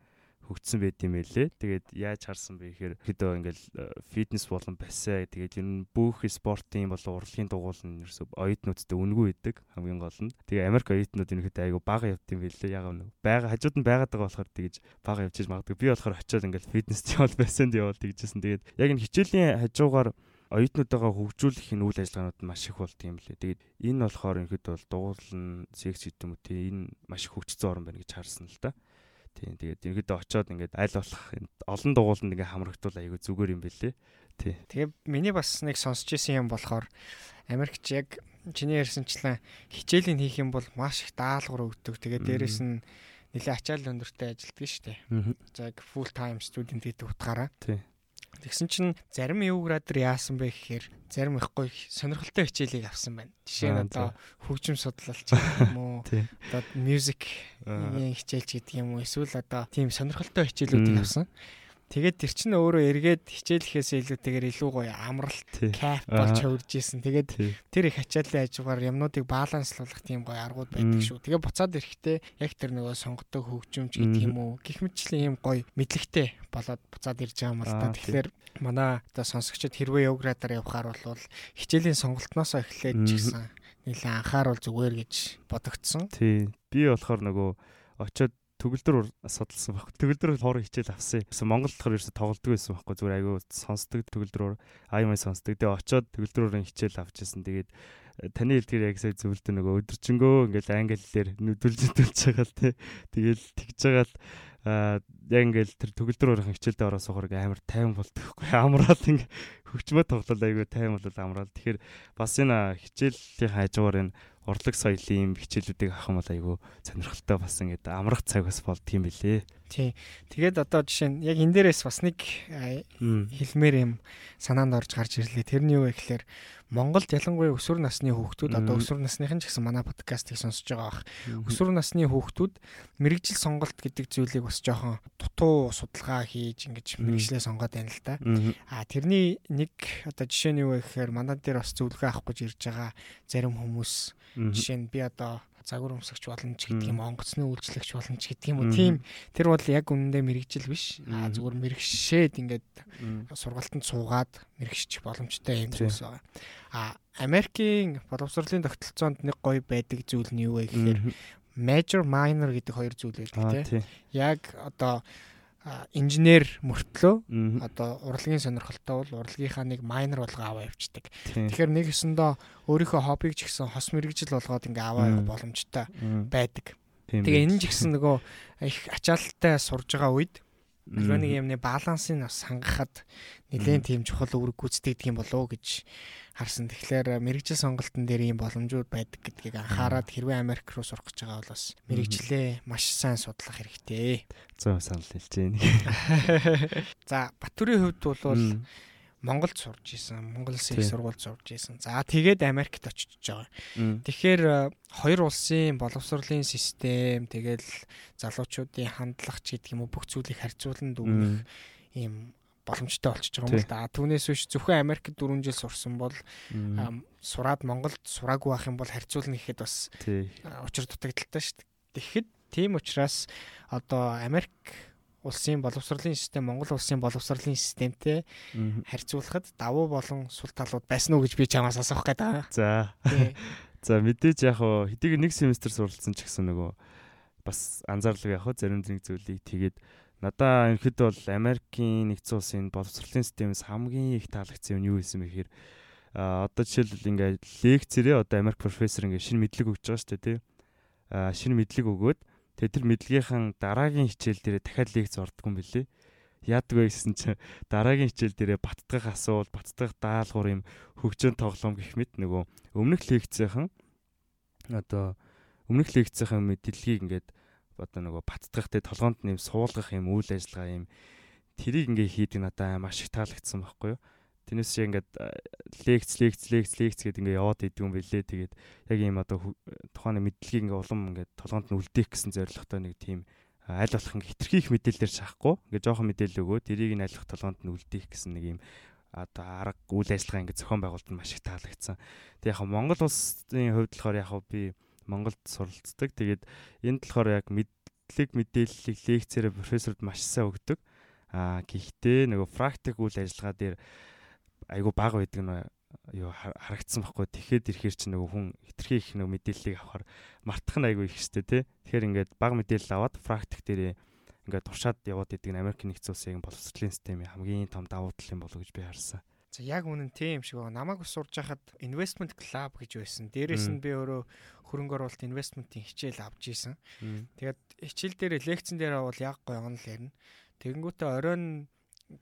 хөгжсөн байд юм байлээ. Тэгээд яаж харсан бэ гэхээр хэдөө ингээл фитнес болон бассай тэгээд ер нь бүх спортын болон урлагийн дугуул нь ерөөсө оюутнуудтай үнгүй байдаг хамгийн гол нь. Тэгээ Америк оюутнууд ерөнхийдөө айгу бага явд юм байлээ. Яг нь бага хажууд нь байгаад байгаа болохоор тэгж бага явж магадгүй. Би болохоор очиод ингээл фитнес явал бассайнд явал тэгжсэн. Тэгээд яг энэ хичээлийн хажуугаар оюутнуудаа хөгжүүлэх энэ үйл ажиллагаанууд нь маш их болдго юм лээ. Тэгээд энэ болохоор ерхэд бол дугуулна, секс гэдэг юм уу тий энэ маш их хөгжсөн орн байна гэж харсан л да. Тийм тэгээд ерхэд очоод ингээд аль болох олон дугууланд ингээд хамрагдвал айгүй зүгээр юм бэлээ. Тий. Тэгээ миний бас нэг сонсч ирсэн юм болохоор Америкч яг чиний ярьсанчлан хичээлийн хийх юм бол маш их даалгавар өгдөг. Тэгээд дээрэс нь нэлээ ачаал өндөртэй ажилтдаг шүү дээ. За full time student гэдэг утгаараа. Тий. Тэгсэн чинь зарим юу градер яасан бэ гэхээр зарим их гоё сонирхолтой хичээлийг авсан байна. Жишээ нь одоо хөгжим судлалч юм уу? Одоо music хичээлч гэдэг юм уу? Эсвэл одоо тийм сонирхолтой хичээлүүдийг авсан. Тэгээд тэр чинь өөрөө эргээд хичээлэхээс илүүтэйгээр илүү гоё амралт кайф болж хөвөрж исэн. Тэгээд тэр их ачааллын хажуугаар юмнуудыг баланслуулах тийм гоё аргууд байдаг шүү. Тэгээд буцаад ирэхдээ яг тэр нөгөө сонгодог хөгжимч гэдэг юм уу? Гэх мэтчлийн юм гоё мэдлэгтэй болоод буцаад ирж байгаа юм л да. Тэгэхээр манай одоо сонсогчид хэрвээ явградаар явхаар бол хичээлийн сонголтноосоо эхлээд ч гэсэн нэлээд анхааруул зүгээр гэж бодогдсон. Тий. Би болохоор нөгөө очиод төгөлдөр судалсан баг. Төгөлдөр хоорон хичээл авсан. Монгол болохоор ерөөсө тоглолтгүй байсан байхгүй зүгээр айгүй сонсдог төгөлдрөөр аймаа сонсдог. Тэгээ очоод төгөлдрөөр хичээл авч ирсэн. Тэгээд э, таны хэлдгээр яг сая зөвлөдөө нөгөө өдөржингөө ингээл англи хэлээр нүдүүлж төлж байгаа л тий. Тэгээл тэгж байгаа л яг ингээл тэр төгөлдрөөр хичээлдээ ороо суухаар амар тайван болдгохгүй. Амраал ингээ хөгжмөө тоглол айгүй тайван болол амраал. Тэгэхээр бас энэ хичээлийн хажуугаар энэ урлаг соёлын юм хичээлүүдийг авах юм бол айгүй сонирхолтой бас ингээд амрах цаг бас болдгийм билээ. Тий. Тэгээд одоо жишээ нь яг энэ дээрээс бас нэг хэлмээр юм санаанд орж гарч ирлээ. Тэрний юу вэ гэхээр Монголд ялангуяа өсвөр насны хүүхдүүд одоо өсвөр насныхан ч гэсэн манай подкастыг сонсож байгаа бах. Өсвөр насны хүүхдүүд мэрэгжил сонголт гэдэг зүйлийг бас жоохон дутуу судалгаа хийж ингэж мэрэгжлээ сонгоод байна л да. А тэрний нэг одоо жишээ нь юу вэ гэхээр манай дээр бас зөвлөгөө авах гэж ирж байгаа зарим хүмүүс. Жишээ нь би одоо загвар өмсгч болно ч гэдэг юм онгоцны үйлчлэгч болно ч гэдэг юм уу? Тийм. Тэр бол яг үнэндээ мэрэгжил биш. А зүгээр мэрэгшээд ингээд сургалтанд суугаад мэрэгшчих боломжтой юм зүйлс байгаа. А Америкийн боловсролын тогтолцоонд нэг гоё байдаг зүйл нь юу вэ гэхээр major minor гэдэг хоёр зүйл байдаг тийм. Яг одоо инженер мөртлөө. Одоо урлагийн сонирхолтой бол урлагийнхаа нэг майнер болго аваа явцдаг. Тэгэхээр нэг өсөндөө өөрийнхөө хоббиг ч гэсэн хос мэрэгжил болгоод ингээ аваа явах боломжтой байдаг. Тэгээ энэ ч гэсэн нөгөө их ачаалттай сурж байгаа үед нэг юмны балансыг бас хангахад нэлээд тийм чухал үүрэг гүйцэтгэдэг юм болов уу гэж харсан. Тэгэхээр мэрэгжил сонголтын дээр ийм боломжууд байдаг гэдгийг анхаарад хэрвээ Америк руу сурах гэж байгаа бол бас мэрэгжлээ маш сайн судлах хэрэгтэй. Зөв санал хэлж байна. За Батүрийн хувьд бол Монголд сурж исэн, Монгол улсын их сургуульд сурж исэн. За тэгээд Америкт очиж байгаа. Тэгэхээр хоёр улсын боловсролын систем, тэгэл залуучуудын хандлага ч гэдэг юм уу бүх зүйлийг харьцуулан дүгнэх ийм боломжтой болчихж байгаа юм л да. Түүнээс биш зөвхөн Америкт 4 жил сурсан бол сураад Монголд сураагүй байх юм бол харьцуулна гэхэд бас учир дутагдaltaй шүү дээ. Тэгэхэд тийм учраас одоо Америк улсын боловсролын систем Монгол улсын боловсролын системтэй харьцуулахад давуу болон сул талууд байсан уу гэж би чамаас асуух гэдэг. За. За мэдээж яг хоо хэдийг нэг семестр суралцсан ч гэсэн нөгөө бас анзаарлаг яг хоо зарим нэг зүйлийг тэгээд Надаа ерхэд бол Америкийн нэгдсэн улсын боловсролын системээс хамгийн их таалагдсан юм юу байсан бэ гэхээр а одоо жишээлбэл ингээд лекцээрээ одоо Америк профессор ингээд шинэ мэдлэг өгч байгаа шүү дээ тий. а шинэ мэдлэг өгөөд тэгээ тэр мэдлэгийнхэн дараагийн хичээл дээрээ дахиад лекц ордгоо юм билээ. Яадаг вэ гэсэн чинь дараагийн хичээл дээрээ баттгах асуул, баттгах даалгавар юм хөгжөөн тоглоом гэх мэт нөгөө өмнөх лекцийнхэн одоо өмнөх лекцийнхэн мэдлэгийг ингээд одоо нөгөө баттгах те толгоонд нэм суулгах юм үйл ажиллагаа юм тэрийг ингээ хийдэг надаа маш их таалагдсан байхгүй юу. Тэрнээс чи ингээд лекц лекц лекц лекц гэдэг ингээ яваад идэв юм бэлээ. Тэгээд яг ийм одоо тухайн мэдлэгийг ингээ улам ингээ толгоонд нь үлдээх гэсэн зорилготой нэг тийм аль болох ингээ хитрхи их мэдээлэлээр шахахгүй ингээ жоохон мэдээлэл өгөө тэрийг нь аль болох толгоонд нь үлдээх гэсэн нэг ийм одоо арга үйл ажиллагаа ингээ зохион байгуулалт нь маш их таалагдсан. Тэг яг Монгол улсын хувьд болохоор яг би Монголд суралцдаг. Тэгээд энд болохоор яг мэдлэг мэдээллийг лекцээрээ профессорд маш сайн өгдөг. Аа гэхдээ нөгөө практик үйл ажиллагаа дээр айгүй бага байдаг нь юу харагдсан байхгүй. Тэгэхэд ирэхэр чи нөгөө хүн хитрхи их нөгөө мэдээллийг авахар мартах нь айгүй их штэ тий. Тэгэхээр ингээд бага мэдээлэл аваад практик дээр ингээд туршаад яваад идэг нь Америк нэгдсэн улсын боловсролын системийн хамгийн том давуу тал юм болов гэж би харсан. За яг үнэн тийм шиг байна. Намайг ус сурж хахад investment club гэж байсан. Дээрээс нь би өөрөө хөрөнгө оруулалт инвестментийн хичээл авч исэн. Тэгээд хичээл дээр лекцэн дээр бол яг гоё онол ярина. Тэгэнгүүтээ оройн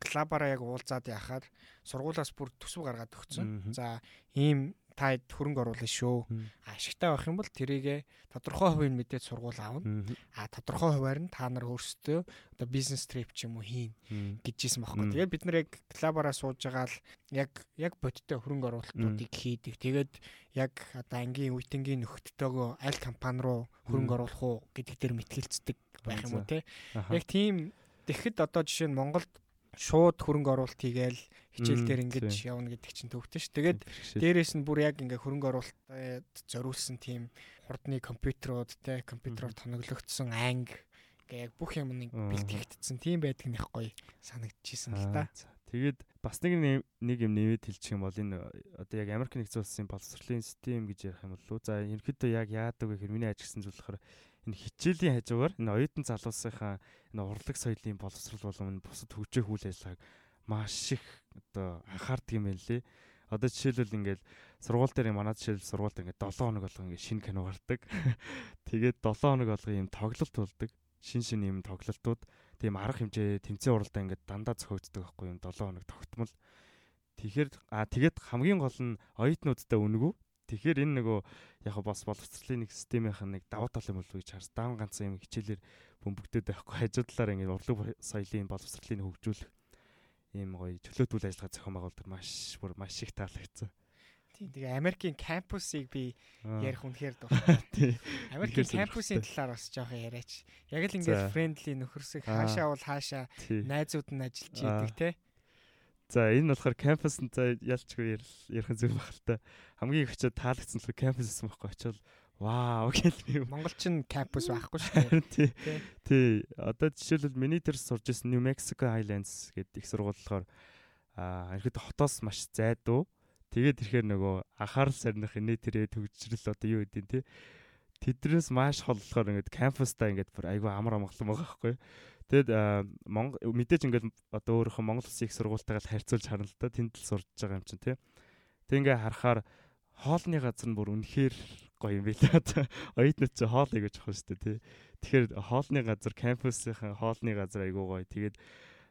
клабаараа яг уулзаад яхаар сургуулаас бүр төсөв гаргаад өгсөн. За ийм таад хөрөнгө оруулах шүү. Ашигтай байх юм бол тэрийгэ тодорхой хувийн мэдээд сургууль аавна. А тодорхой хуваар нь та нар өөрсдөө одоо бизнес трип ч юм уу хийн гэжсэн байхгүй. Тэгээд бид нар яг клабаараа сууж байгаа л яг яг бодтой хөрөнгө оруулалтуудыг хийдэг. Тэгээд яг одоо ангийн үеийнгийн нөхдөдтэйгөө аль компани руу хөрөнгө оруулах уу гэдэг дээр мэтгэлцдэг байх юм уу те. Яг тийм тэгэхэд одоо жишээ нь Монголд шууд хөрөнгө оруулалт хийгээл хичээл дээр ингэж явна гэдэг чинь төвхтөн ш. Тэгээд дээрээс нь бүр яг ингээ хөрөнгө оруулалтад зориулсан тийм хурдны компьютерууд те компьютероор тоноглогдсон анги ингээ яг бүх юм нэг бэлтгэгдсэн тийм байдаг нэх гоё санагдчихсэн л та. Тэгээд бас нэг нэг юм нэмээд хэлчих юм бол энэ одоо яг Америк нэгдсэн улсын боловсролын систем гэж ярих юм бол за ерөнхийдөө яг яадаг вэ гэхээр миний ажигласан зүйл болохоор энэ хичээлийн хажуугаар энэ оюутан залуусынхаа энэ урлаг соёлын боловсрол болон бусад хөгжих үйл ажиллагааг маш их одоо анхаардаг юм байна лээ. Одоо жишээлбэл ингээд сургууль дээр манай жишээл сургуульд ингээд 7 хоног болгоо ингээд шинэ кино гардаг. Тэгээд 7 хоног болгоо ийм тоглолт болдог. Шин шин ийм тоглолтууд тийм арга хэмжээ тэмцээн уралдаа ингээд дандаа зохиогддог байхгүй юм 7 хоног тогтмол. Тэгэхээр а тэгээд хамгийн гол нь оюутнуудтай үнгүү Тэгэхээр энэ нөгөө яг бас боловсролын нэг системийнх нэг давуу тал юм болов уу гэж харс. Даан ганцхан юм хичээлэр бөмбөгдөд байхгүй хажуу талаар ингээд урлаг соёлын боловсролыг хөгжүүлэх ийм гоё чөлөөт үйл ажиллагаа зохион байгуулдаг маш бүр маш их таалагдсан. Тийм тэгээ Америкийн кампусыг би ярих үнэхээр дуртай. Америкийн кампусын талаар бас жоохон яриач. Яг л ингээд френдли нөхөрсөг хаашаа бол хаашаа найзууд нь ажиллаж идэг те. За энэ болохоор кампус нь за ялчгүй ярих зүйл баг л та. Хамгийн их очиод таалагдсан л кампус гэсэн байхгүй очиод вау гэл би Монголчин кампус байхгүй шүү дээ. Тий. Одоо жишээлбэл миний тэр сурж исэн New Mexico Highlands гэдэг их сургууль болохоор аа ихэд хотоос маш зайдуу. Тэгээд ирэхээр нөгөө анхаарал сарних инээ тэрэ төгжрөл одоо юу гэдэг тий. Тэдрээс маш хол болохоор ингээд кампустаа ингээд бүр айгүй амар амгалан байгаа байхгүй. Тэгэд Монгол мэдээж ингээд одоо өөрийнхөө Монгол Улсын их сургуультайгаа харьцуулж харна л да. Тэнд л сурж байгаа юм чинь тий. Тэг ингээ харахаар хоолны газар нь бүр үнэхээр гоё юм билээ. Оюутнууд чи хоол игэж авах шүү дээ тий. Тэгэхээр хоолны газар кампусынхаа хоолны газар айгуу гоё. Тэгээд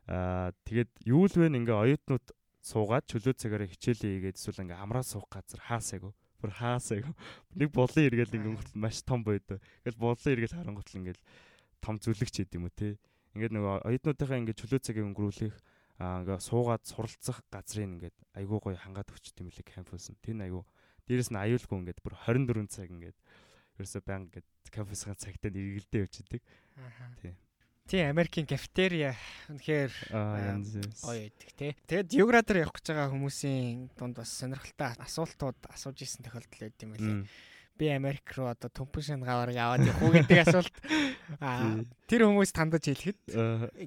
аа тэгээд юу л вэ ингээ оюутнууд суугаад чөлөө цагаараа хичээлээ хийгээд эсвэл ингээ амраа суух газар хаасайгу бүр хаасайгу нэг болон эргээл ингээ маш том байдаг. Ингээл болон эргээл харангуйтл ингээл том зүлэгч хийд юм уу те. Ингээд нөгөө оюутнуудынхаа ингээд чөлөө цагийг өнгөрүүлэх аа ингээд суугаад суралцах газрын ингээд айгүй гоё хангаад өчт юм лээ кампус нь. Тэр айгүй дээрэс нь аюулгүй ингээд бүр 24 цаг ингээд ерөөсөө баян ингээд кампусын цагтаа эргэлдээ явчихдаг. Тийм. Тийм Америкийн кафетерия үнэхээр гоё байдаг тий. Тэгэд юградер явах гэж байгаа хүмүүсийн дунд бас сонирхолтой асуултууд асууж исэн тохиолдол байд юм билээ би Америк руу одоо төмпөн шангаваар яваад явах гэдэг асуулт. Тэр хүмүүс тандаж хэлэхэд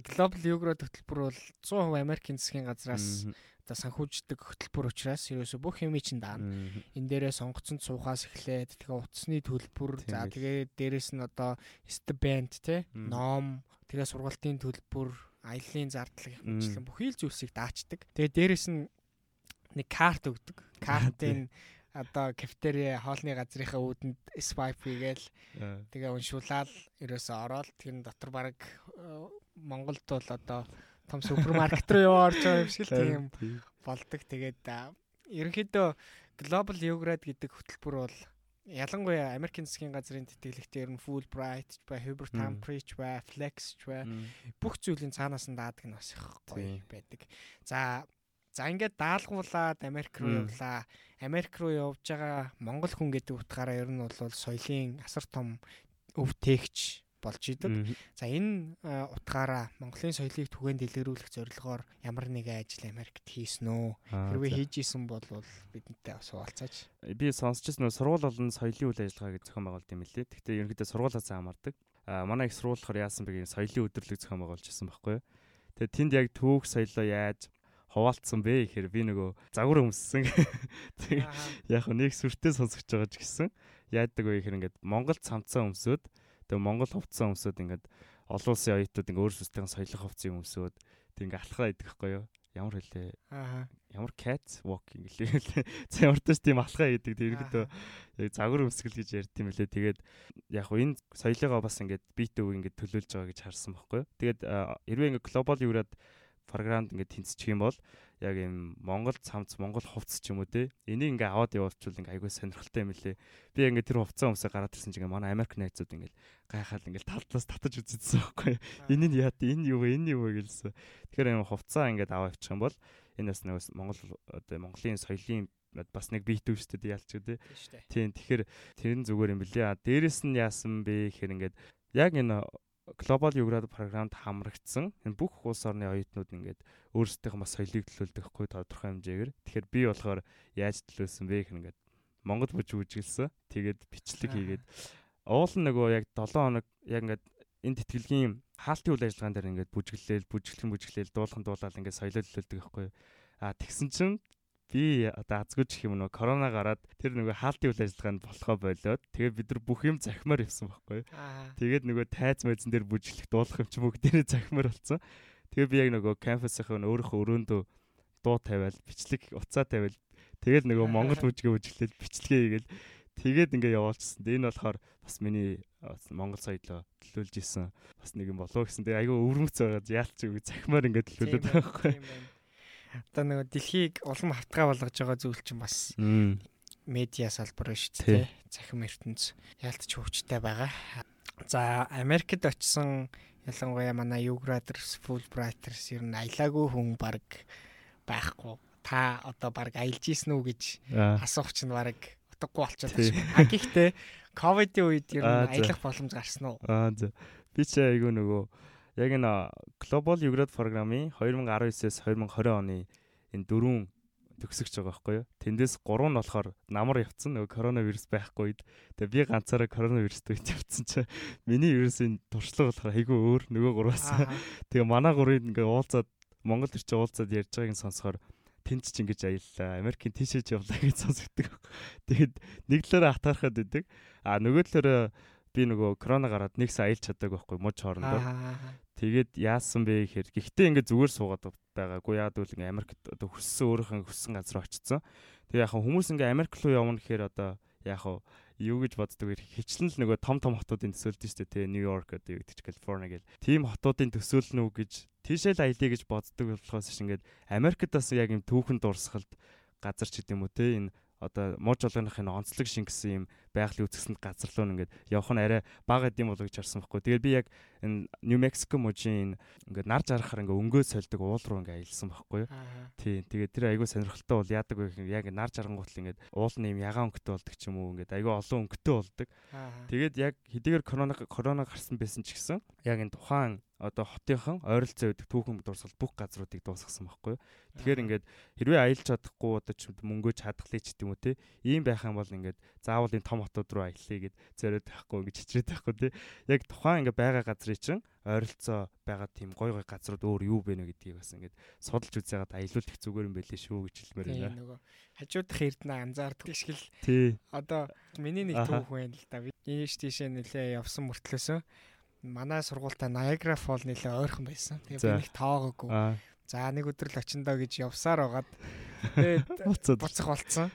глобал югро хөтөлбөр бол 100% Америкийн засгийн газраас одоо санхүүждэг хөтөлбөр учраас ерөөсө бүх юм чинь даана. Энэ дээрээ сонгоцсон цуухаас эхлээд тэгээ утасны төлбөр за тэгээ дээрэс нь одоо стипенд те ном тэгээ сургалтын төлбөр аяллаа зардал гэх мэтлэн бүхий л зүйлсийг даачдаг. Тэгээ дээрэс нь нэг карт өгдөг. Картын одоо кафетерия хоолны газрынхаа үүдэнд swipe хийгээл тэгээ уншуулаад ерөөсөө ороод тэр дотор баг э, Монголд бол одоо том супермаркет руу яваа орж байгаа юм шиг л тийм болдог. Тэгээд ерөнхийдөө Global Yogurt гэдэг хөтөлбөр бол ялангуяа Америкийн засгийн газрын тэтгэлэгтэр нь Fulbright ч ба Hubert Humphrey ч ба Flex ч ба бүх зүйлийн цаанаас нь даадаг нь бас их гоё байдаг. За За ингээд даалгуулаад Америк руу явлаа. Америк руу явж байгаа монгол хүн гэдэг утгаараа ер нь бол соёлын асар том өв тээгч болж идэг. За энэ утгаараа Монголын соёлыг түгээн дэлгэрүүлэх зорилгоор ямар нэгэн ажил Америкт хийсэн үү? Хэрвээ хийж исэн бол бидэнтэй бас хуваалцаач. Би сонсчихсан нөө сургууль болон соёлын үйл ажиллагаа гэж зохион байгуулт юм лээ. Гэхдээ ерөнхийдөө сургуулиас хамаардаг. А манай их сургуулахаар яасан бэ гэх соёлын өдрлөг зохион байгуулж ирсэн байхгүй юу? Тэгээ тэнд яг түүх соёлоо яаж хуваалцсан бэ гэхээр би нөгөө загвар өмссөн. Яг нэг сүртэй сонсогч байгаа ч гэсэн яадаг вэ гэхээр ингээд Монгол цамцаа өмсөөд тэгээ Монгол хувцас өмсөөд ингээд олон улсын оюутнууд ингээд өөр сүстэйхэн соёлын хувцсыг өмсөөд тэг ингээд алхаа идэх байхгүй юу? Ямар хэлээ? Аа. ямар cat walking гэлээ. За ямар ч тийм алхаа гэдэг тэрэгдөө яг загвар өмсгөл гэж ярьд юм лээ. Тэгээд яг хуу энэ соёлыгоо бас ингээд бит өв ингээд төлөөлж байгаа гэж харсан байхгүй юу. Тэгээд хэрвээ ингээд глобал юураад програмд ингээд тэнцчих юм бол яг юм Монгол цамц Монгол хувцс ч юм уу те энийг ингээ аваад явуулчихвал ингээ айгүй сонирхолтой юм лээ би ингээ тэр хувцас өмсөө гараад ирсэн чинь манай Америк найзууд ингээ гайхаад ингээ талдаас татаж үзсэн байхгүй энэ нь яа энэ юу вэ энэ юу вэ гэлсэн. Тэгэхээр юм хувцаа ингээ аваад явчих юм бол энэ бас нэг Монгол оо Монголын соёлын бас нэг бит үүстэд ялч үү тийм тэгэхээр тэр нь зүгээр юм билээ. А дээрэс нь яасан бэ гэхээр ингээд яг энэ глобал юград програмд хамрагдсан энэ бүх улс орны оюутнууд ингээд өөрсдийнх бас соёлыг төлөөлдөг хгүй тодорхой хэмжээгээр. Тэгэхээр би болохоор яаж төлөөсөн бэ гэх ингээд Монгол бүж үжилсэн. Тэгээд бичлэг хийгээд уул нь нөгөө яг 7 хоног яг ингээд энэ тэтгэлгийн хаалтын үйл ажиллагаан дээр ингээд бүжиглээл, бүжиглэн бүжиглээл, дуулхан дуулаад ингээд соёлоо төлөөлдөг хгүй. А тэгсэн чинь би одоо азгүй ч юм нөө корона гараад тэр нөгөө хаалтын үйл ажиллагаанд болохоо болоод тэгээ бид нар бүх юм захимаар явсан байхгүй. Тэгээд нөгөө тайз мэдсэн дээр бүжиглэх дуулах юм чи бүгдээрээ захимаар болсон. Тэгээ би яг нөгөө кампусынхаа өөрийнхөө өрөөндөө дуу тавиал бичлэг уцаа тавиал тэгээд нөгөө Монгол бүжгээ бүжиглээд бичлэгээ хийгээл тэгээд ингээ явуулчихсан. Энэ болохоор бас миний Монгол соёлоо төлөөлж исэн бас нэг юм болов гэсэн. Тэгээ айгүй өвөрмөц байгаа яалч үг захимаар ингээ төлөөлөд байгаа байхгүй одоо нөгөө дэлхийг улам хавтгай болгож байгаа зүйл чинь бас медиа салбар шүү дээ. Захим ертөнц яалтч хөвчтэй байгаа. За Америкт очисон ялангуяа манай Юградерс, Fulbrighters ер нь аялаагүй хүн баг байхгүй. Та одоо баг аялж ийсэн үү гэж асуух чинь баг утгагүй болчиход байна. А гэхдээ ковидын үед ер нь аялах боломж гарсан уу? Аа за. Би ч айгүй нөгөө яг энэ Global Юград програмын 2019-с 2020 оны энэ дөрвөн төгсөгч байгаа байхгүй юу. Тэндээс гурав нь болохоор намар явцсан нөгөө коронавирус байхгүй үед. Тэгээ би ганцаараа коронавирустэй явцсан чи миний вирусын туршлага болохоор айгүй өөр нөгөө гураас. Тэгээ манай гурыг ингээ уулзаад Монгол төрч уулзаад ярьж байгааг нь сонсохоор тэнд ч ингэж аяллаа. Америкийн тийшээж явлаа гэж сонсогддог. Тэгэхэд нэг талаараа хатаархад идэг. А нөгөө талаараа би нөгөө корона гараад нэгс аялж чадаагүй байхгүй муж хоорондоо. Тэгээд яасан бэ гэхээр гэхдээ ингээд зүгээр суугаад байгаагүй яад үл ингээд Америкт одоо хүссэн өөрийнхөө хүссэн газар очсон. Тэгээ яхаа хүмүүс ингээд Америк руу явна гэхээр одоо яхаа юу гэж боддог вэ? Хичлэн л нөгөө том том хотуудын төсөөлд нь шүү дээ. Нью-Йорк одоо юу гэдэг чинь Калифорни гэл. Тим хотуудын төсөөлнө үү гэж тийшээ л аялье гэж боддог болохоос шиг ингээд Америкт бас яг юм түүхэн дурсгалд газар ч гэдэм үү те энэ одоо мууж олгоныхын онцлог шингэсэн юм байгалийн үзэсгэлэнт газар руу ингээд явах нь арай бага гэдэм болов гэж харсан байхгүй. Тэгээд би яг энэ Нью Мексико мужийн ингээд нар жаргахаар ингээд өнгөө сольдог уул руу ингээд аялсан байхгүй юу. Тий. Тэгээд тэр айгүй сонирхолтой бол яадаг вэ гэхээр яг нар жаргангуут ингээд уул нь юм ягаан өнгөтэй болдог ч юм уу ингээд айгүй олон өнгөтэй болдог. Тэгээд яг хэдийгээр корона корона гарсан байсан ч гэсэн яг энэ тухайн одоо хотынхан ойролцоо байдаг түүхэн дурсгал бүх газруудыг дуусгасан байхгүй. Тэгэхээр ингээд хэрвээ аялж чадахгүй одоо ч мөнгөө чадхлыг ч гэдэм үү те. Ийм байх юм бол ингээд заавал энэ том хотууд руу аялье гэд зориод байхгүй гэж хичрээд байхгүй те. Яг тухайн ингээд байгаа газрын чинь ойролцоо байгаа тийм гой гой газрууд өөр юу бэ нэ гэдгийг бас ингээд судалж үзээгээд аялуулах зүгээр юм байлээ шүү гэж хэлмээр байна. Тийм нөгөө хажуудах эрдэнэ анзаардаг шиг л. Тий. Одоо миний нэг түүх байна л да. Ийш тийшээ нэлээ явсан мөртлөөсөө манай сургуультай Niagara Fall нэлээ ойрхон байсан. Тэгээ би нэг тоогоогүй. За нэг өдөр л очиндоо гэж явсаар байгаад тэгээд буцах болцсон.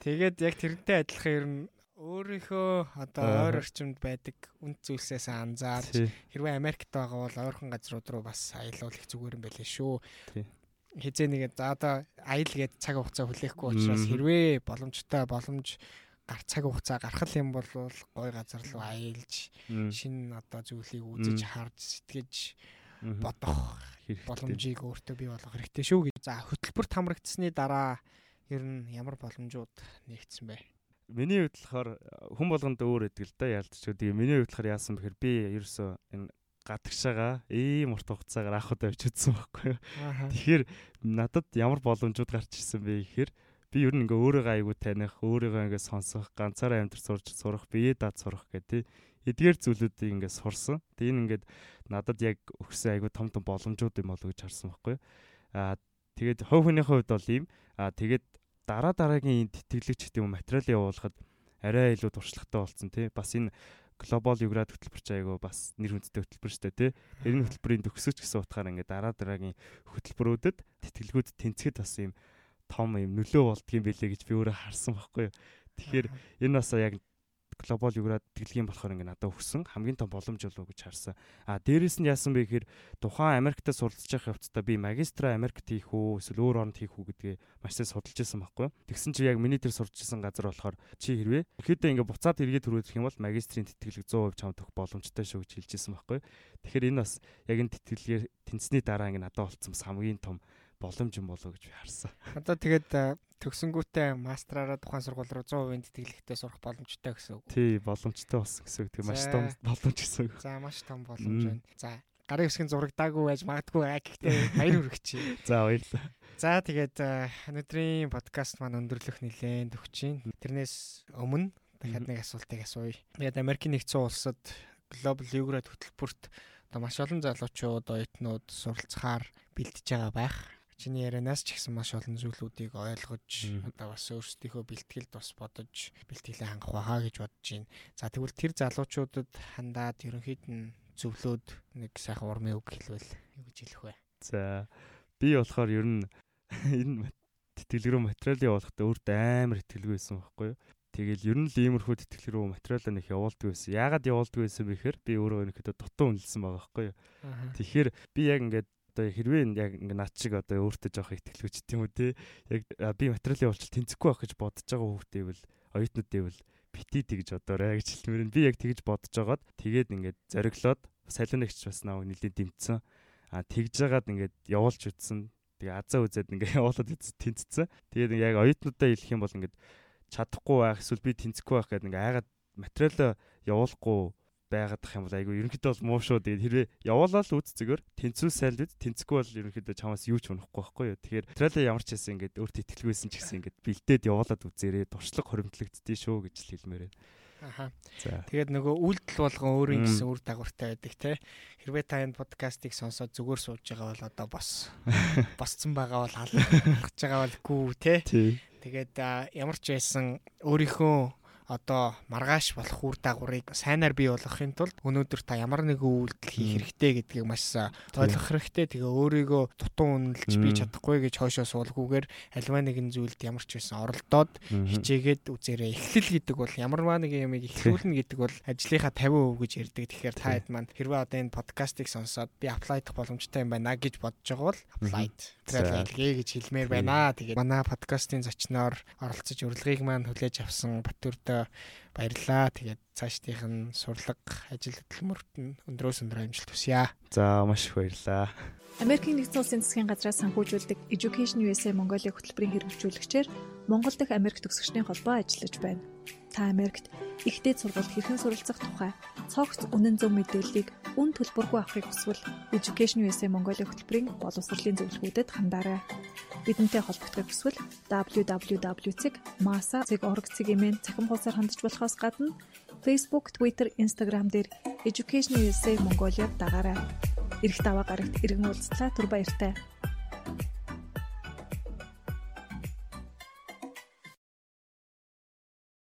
Тэгээд яг тэрнтэй адилхан ер нь өөрийнхөө одоо ойр орчимд байдаг үнд зүйлсээс анзаарч хэрвээ Америкт байгаа бол ойрхон газрууд руу бас аялуулах зүгээр юм байлээ шүү. Хизээ нэг за одоо аял гээд цаг хугацаа хүлээхгүй учраас хэрвээ боломжтой боломж гар цаг хугацаа гарах юм бол гой газар руу аялж шинэ одоо зүйлийг үзэж харж сэтгэж бодох боломжийг өөртөө бий болгох хэрэгтэй шүү гэж. За хөтөлбөрт хамрагдсны дараа ер нь ямар боломжууд нэгдсэн бэ? Миний хувьд болохоор хүн болгонд өөр өгдөг л да яалтч. Тэгээ миний хувьд болохоор яасан бэхэр би ерөөсөө энэ гадагшаага ийм урт хугацаагаар авах удаа очиж үзсэн байхгүй юу. Тэгэхээр надад ямар боломжууд гарч ирсэн бэ гэхээр би ер нь ингээ өөрийгөө аягүй таних, өөрийгөө ингээ сонсох, ганцаараа амьдрал сурч сурах, бие даад сурах гэдэг эдгээр зүйлүүдийг ингээ сурсан. Тэгээ энэ ингээд надад яг өгсөн аягүй том том боломжууд юм болов гэж харсан байхгүй. Аа тэгээд хувь хүнийхээ хувьд бол ийм аа тэгээд дараа дараагийн тэтгэлэгч гэдэг юм материалын явуулахад арай илүү туршлагатай болсон тий. Бас энэ глобал юград хөтөлбөр ч айгүй бас нэр хүндтэй хөтөлбөр шүү дээ тий. Энэ хөтөлбөрийн төгсөж гэсэн утгаар ингээд дараа дараагийн хөтөлбөрүүдэд тэтгэлгүүд тэнцэхэд бас юм том юм нөлөө болдгийм байлээ гэж би өөрөө харсан байхгүй юу. Тэгэхээр энэ бас яг глобал юграад тэтгэлгийн болохоор ингээ надад өгсөн хамгийн том боломж болов гэж харсан. А дээрэс нь яасан бэ гэхээр тухайн Америкт суралцж явах явцдаа би магистра Америкт хийх үү эсвэл өөр оронд хийх үү гэдгээ маш сайн судалж исэн байхгүй юу. Тэгсэн чи яг миний тэр сурч исэн газар болохоор чи хэрвээ ихэдээ ингээ буцаад эргээд түрүүлэх юм бол магистрийн тэтгэлэг 100% чамд өгөх боломжтой шүү гэж хэлж исэн байхгүй юу. Тэгэхээр энэ бас яг энэ тэтгэлгээр тэнцсний дараа ингээ надад болцсон хамгийн том боломж юм болоо гэж харсан. Одоо тэгээд төгсөнгүүтээ мастраараа тухайн сургууль руу 100% тэтгэлэгтэй сурах боломжтой гэсэн үг. Тий, боломжтой болсон гэсэн үг. Тэгээ маш том боломж гэсэн үг. За, маш том боломж байна. За, гарын үсгийн зурагдаагүй байж магадгүй аа гэхдээ баяр хүргэе. За, баярлалаа. За, тэгээд өнөөдрийн подкаст маань өндөрлөх нэлээд өгч чинь. Тэрнээс өмнө дахиад нэг асуултыг асууя. Тэгээд Америкийн нэгдсэн улсад глобал юград хөтөлбөрт одоо маш олон залуучууд, оюутнууд суралцахаар бэлтэж байгаа байх чиний ярианаас ч ихсэн маш олон зүйлүүдийг ойлгож одоо бас өөрсдийнхөө бэлтгэлд бас бодож бэлтгэлээ хангах байхаа гэж бодож байна. За тэгвэл тэр залуучуудад хандаад ерөнхийд нь зөвлөөд нэг сайхан урмын үг хэлвэл юу гэж хэлэх вэ? За би болохоор ер нь энэ тэтгэлэг рүү материалын явуулахдаа өөртөө амар итгэлгүй байсан байхгүй юу? Тэгэл ер нь л иймэрхүү тэтгэлэг рүү материалаа нэг явуулдаг байсан. Яагаад явуулдаг байсан бэхээр би өөрөө өнөхөдөө дутуу үнэлсэн байгаа байхгүй юу? Тэгэхээр би яг ингээд одоо хэрвээ яг ингээ над шиг одоо өөртөө жоох ихтгэлгүй ч тийм үү те яг би материалын уулчил тэнцэхгүй байх гэж бодож байгаа хүүхдээ бол оюутнуудыг бол бити тэгж одоорой гэж хэлмээр нь би яг тэгж бодож байгаад тэгээд ингээд зориглоод салонэгч бас нааг нэлээд дэмцсэн а тэгж жагаад ингээд явуулж үтсэн. Тэгээ азаа үзээд ингээд явуулаад тэнцсэн. Тэгээд яг оюутнуудаа хэлэх юм бол ингээд чадахгүй байх эсвэл би тэнцэхгүй байх гэдэг ингээд айгаад материалаа явуулахгүй байгаадах юм бол айгүй ерөнхийдөө бол муу шүү. Тэгээд хэрвээ явуулаа л үз зүгээр тэнцүү сайлд үз тэнцэхгүй бол ерөнхийдөө чамаас юу ч унахгүй байхгүй юу. Тэгэхээр тралаа ямар ч хэсэн ингээд өөртөө итгэлгүйсэн ч гэсэн ингээд бэлдээд явуулаад үзээрэй. Туршлага хоримтлагддээ шүү гэж л хэлмээр байна. Аха. Тэгээд нөгөө үйлдэл болгон өөрийн гэсэн үр дагавартай байдаг те. Хэрвээ та энэ подкастыг сонсоод зүгээр сууж байгаа бол одоо бос босцсон байгаа бол алхаж байгаа бол гүү те. Тэгээд ямар ч байсан өөрийнхөө одоо маргааш болох үр дагаврыг сайнаар бий болгохын тулд өнөөдөр та ямар нэгэн үйлдэл хийх хэрэгтэй гэдгийг маш ойлгох хэрэгтэй. Тэгээ өөрийгөө дутуу үнэлж би чадахгүй гэж хойшоо суулгүйгээр альва нэгэн зүйлд ямар ч байсан оролдоод хичээгээд үзээрэй. Эхлэл гэдэг бол ямарваа нэгэн юмыг эхлүүлнэ гэдэг бол ажлынхаа 50% гэж ярьдаг. Тэгэхээр та хэд маань хэрвээ одоо энэ подкастыг сонсоод би аплайдах боломжтой юм байна гэж бодож байгаа бол аплайд тралгээ гэж хэлмээр байна. Тэгээд манай подкастын зочноор оролцож урилгыг маань хүлээж авсан Батүрдэ баярлалаа. Тэгээд цаашдынх нь сурлага, ажил хөдөлмөрт нь өндрөөс өндөр амжилт хүсье. За маш их баярлалаа. Америкийн нэгдсэн улсын засгийн газраас санхүүжүүлдэг Education USA Mongolia хөтөлбөрийн хэрэгжүүлэгчээр Монгол дахь Америк төгсөгчдийн холбоо ажиллаж байна. Та Америкт ихтэй сургуульд хэрхэн суралцах тухай цогц үнэн зөв мэдээллийг үн төлбөргүй авахыг хүсвэл Education USA Mongolia хөтөлбөрийн боловсролын зөвлөгөөдөд хандаарай. Бидэнтэй холбогдохыг хүсвэл www.masa.org цэгийн цахим хуудасаар хандж болохоос гадна Facebook, Twitter, Instagram дээр Education USA Mongolia дагаарай. Ирэх даваа гарагт иргэн уулзлаа түр баяртай.